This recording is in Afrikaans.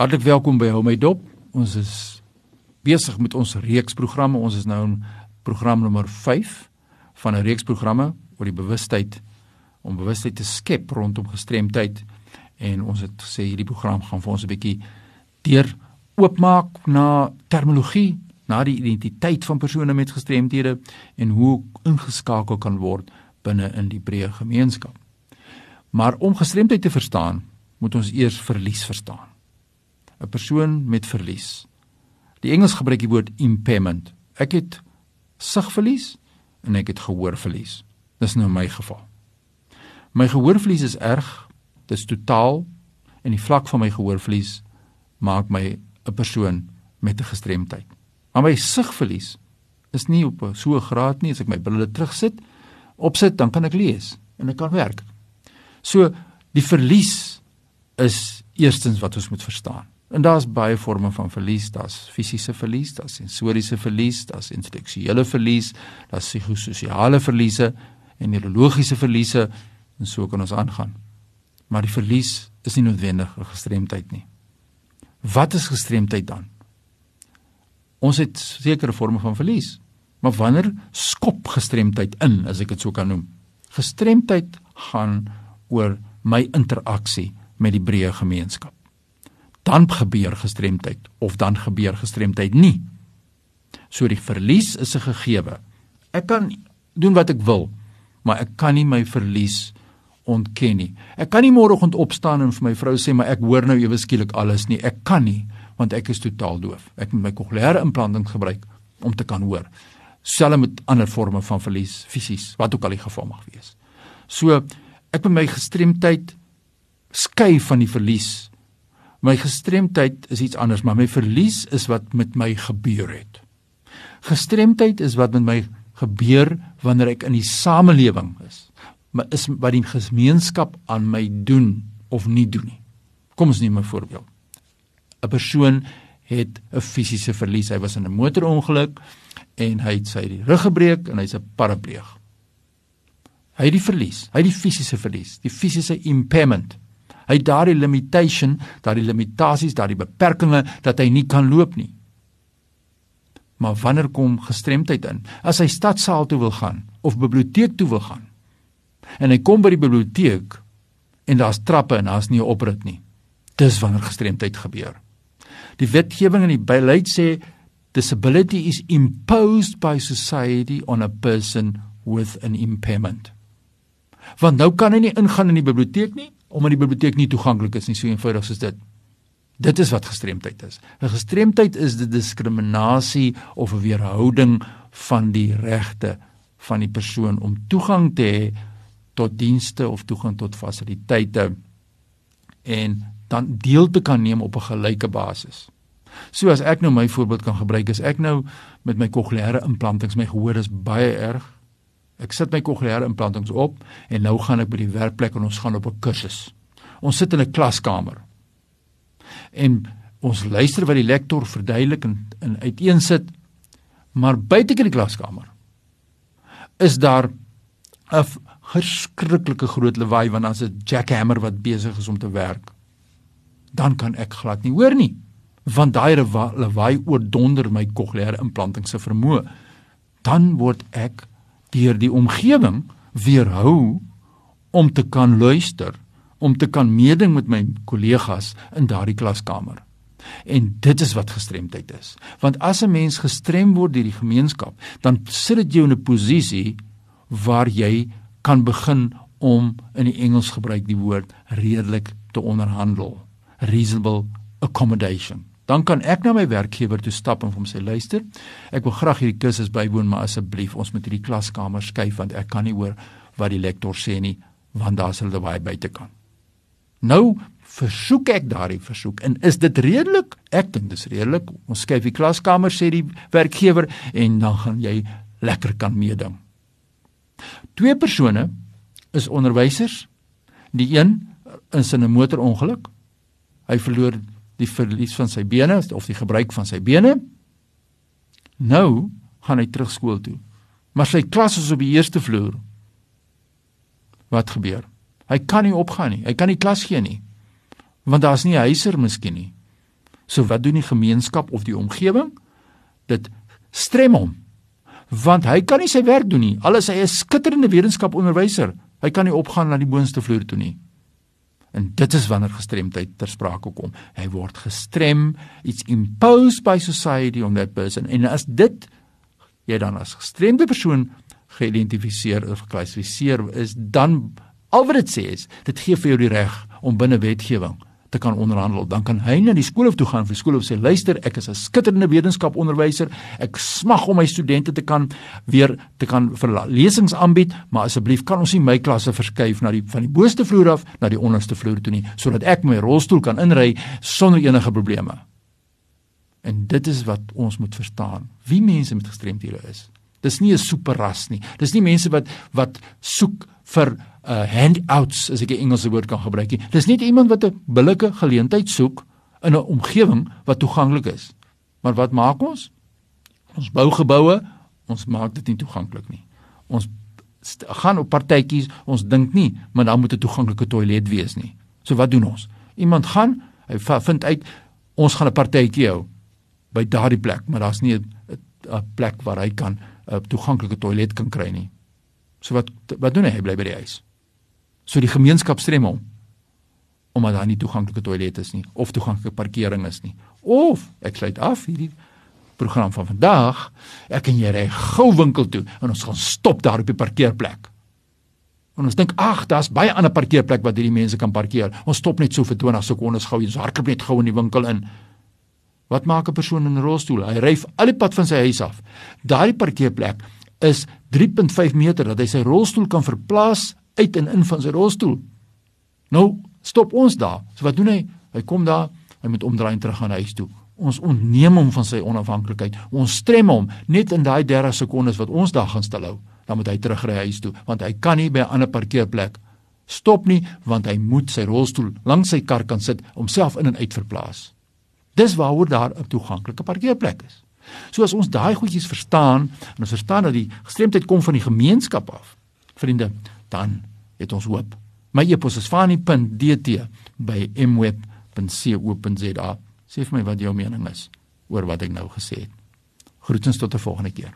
Hartlik welkom by Hou my dop. Ons is besig met ons reeks programme. Ons is nou in program nommer 5 van 'n reeks programme oor die bewustheid om bewustheid te skep rondom gestremdheid en ons het gesê hierdie program gaan vir ons 'n bietjie deur oopmaak na terminologie, na die identiteit van persone met gestremthede en hoe ingeskakel kan word binne in die breë gemeenskap. Maar om gestremdheid te verstaan, moet ons eers verlies verstaan. 'n Persoon met verlies. Die Engels gebruik die woord impairment. Ek het sigverlies en ek het gehoorverlies. Dis nou my geval. My gehoorverlies is erg, dis totaal en die vlak van my gehoorverlies maak my 'n persoon met 'n gestremdheid. Maar my sigverlies is nie op so 'n graad nie as ek my brille terugsit, opsit dan kan ek lees en ek kan werk. So die verlies is eerstens wat ons moet verstaan. En daar's baie forme van verlies, daar's fisiese verlies, daar's sensoriese verlies, daar's intellektuele verlies, daar's psigososiale verliese en neurologiese verliese en so kan ons aangaan. Maar die verlies is nie noodwendig 'n gestremdheid nie. Wat is gestremdheid dan? Ons het sekere forme van verlies. Maar wanneer skop gestremdheid in, as ek dit so kan noem? Gestremdheid gaan oor my interaksie met die breë gemeenskap. Dan gebeur gestremdheid of dan gebeur gestremdheid nie. So die verlies is 'n gegewe. Ek kan doen wat ek wil, maar ek kan nie my verlies ontken nie. Ek kan nie môreoggend opstaan en vir my vrou sê maar ek hoor nou ewe skielik alles nie. Ek kan nie want ek is totaal doof. Ek moet my kokleaire implanting gebruik om te kan hoor. Selfs met ander forme van verlies fisies, wat ook al die geval mag wees. So ek met my gestremdheid skei van die verlies. My gestremdheid is iets anders, maar my verlies is wat met my gebeur het. Gestremdheid is wat met my gebeur wanneer ek in die samelewing is. Maar is wat die gemeenskap aan my doen of nie doen nie. Kom ons neem 'n voorbeeld. 'n Persoon het 'n fisiese verlies. Hy was in 'n motorongeluk en hy het sy rug gebreek en hy's 'n parapleeg. Hy het die verlies, hy het die fisiese verlies, die fisiese impairment. Hy het daardie limitation, daardie limitasies, daardie beperkings dat hy nie kan loop nie. Maar wanneer kom gestremdheid in? As hy stadsaal toe wil gaan of biblioteek toe wil gaan. En hy kom by die biblioteek en daar's trappe en daar's nie 'n oprit nie. Dis wanneer gestremdheid gebeur. Die wetgewing in die beleid sê disability is imposed by society on a person with an impairment want nou kan hy nie ingaan in die biblioteek nie omdat die biblioteek nie toeganklik is nie so eenvoudig soos dit dit is wat gestremdheid is 'n gestremdheid is die diskriminasie of 'n weerhouding van die regte van die persoon om toegang te hê tot dienste of toegang tot fasiliteite en dan deel te kan neem op 'n gelyke basis. So as ek nou my voorbeeld kan gebruik, is ek nou met my kokleaire implantings, my gehoor is baie erg Ek sit my kokleaire implantings op en nou gaan ek by die werkplek en ons gaan op 'n kursus. Ons sit in 'n klaskamer. En ons luister wat die lektor verduidelik en, en uiteensit. Maar buite in die klaskamer is daar 'n verskriklike groot lawaai want daar's 'n jackhammer wat besig is om te werk. Dan kan ek glad nie hoor nie want daai lawaai oordonder my kokleaire implanting se vermoë. Dan word ek deur die omgewing weerhou om te kan luister, om te kan meeding met my kollegas in daardie klaskamer. En dit is wat gestremdheid is. Want as 'n mens gestrem word deur die gemeenskap, dan sit dit jou in 'n posisie waar jy kan begin om in die Engels gebruik die woord redelik te onderhandel. Reasonable accommodation dan kan ek na my werkgewer toe stap en hom sê luister ek wil graag hierdie kursus bywoon maar asseblief ons moet hierdie klaskamer skuif want ek kan nie hoor wat die lektor sê nie want daar sal baie buite kan nou versoek ek daardie versoek en is dit redelik? Ek dink dis redelik. Ons skuif die klaskamer sê die werkgewer en dan gaan jy lekker kan meeding. Twee persone is onderwysers. Die een is in 'n motorongeluk. Hy verloor die verlies van sy bene of die gebruik van sy bene. Nou gaan hy terug skool toe. Maar sy klas is op die eerste vloer. Wat gebeur? Hy kan nie opgaan nie. Hy kan nie klas gee nie. Want daar's nie 'n huiser miskien nie. So wat doen die gemeenskap of die omgewing? Dit strem hom. Want hy kan nie sy werk doen nie. Al is hy 'n skitterende wetenskaponderwyser, hy kan nie opgaan na die boonste vloer toe nie. En dit is wanneer gestremdheid ter sprake kom. Hy word gestrem, iets imposed by society on that person. En as dit jy dan as gestremde persoon geïdentifiseer of geklassifiseer is, dan al wat dit sê is, dit gee vir jou die reg om binne wetgewing te kan onderhandel. Dan kan hy na die skool toe gaan vir skool of sê luister, ek is 'n skitterende wetenskaponderwyser. Ek smag om my studente te kan weer te kan vir lesings aanbied, maar asseblief kan ons nie my klasse verskuif na die van die boonste vloer af na die onderste vloer toe nie, sodat ek my rolstoel kan inry sonder enige probleme. En dit is wat ons moet verstaan. Wie mense met gestremthede is. Dis nie 'n superras nie. Dis nie mense wat wat soek vir uh handouts as ek 'n Engelse woord kan gebruik nie. Dis nie iemand wat 'n billike geleentheid soek in 'n omgewing wat toeganklik is. Maar wat maak ons? Ons bou geboue, ons maak dit nie toeganklik nie. Ons gaan op partytjies, ons dink nie, maar dan moet 'n toeganklike toilet wees nie. So wat doen ons? Iemand gaan, hy vind uit ons gaan 'n partytjie hou by daardie plek, maar daar's nie 'n plek waar hy kan 'n toeganklike toilet kan kry nie. So wat wat doen hy? Hy bly by die huis. So die gemeenskap strem hom omdat daar nie toeganklike toilette is nie of toeganklike parkering is nie. Of ek sluit af hierdie program van vandag. Ek en jy ry gou winkel toe en ons gaan stop daar op die parkeerplek. En ons dink ag, daar's baie ander parkeerplek waar hierdie mense kan parkeer. Ons stop net so vir 20 sekondes gou en ons hardloop net gou in die winkel in. Wat maak 'n persoon in 'n rolstoel? Hy ry al die pad van sy huis af. Daardie parkeerplek is 3.5 meter dat hy sy rolstoel kan verplaas uit en in van sy rolstoel. Nou stop ons daar. So wat doen hy? Hy kom daar, hy moet omdraai en terug gaan huis toe. Ons ontneem hom van sy onafhanklikheid. Ons strem hom net in daai 30 sekondes wat ons daar gaan stilhou. Dan moet hy terugry huis toe want hy kan nie by 'n ander parkeerplek stop nie want hy moet sy rolstoel langs sy kar kan sit om self in en uit verplaas. Dis waaroor daar 'n toeganklike parkeerplek is. So as ons daai goedjies verstaan en ons verstaan dat die gestremdheid kom van die gemeenskap af, vriende, dan het ons hoop. My e-pos is fani.dt@mweb.co.za. Sê vir my wat jou mening is oor wat ek nou gesê het. Groetens tot 'n volgende keer.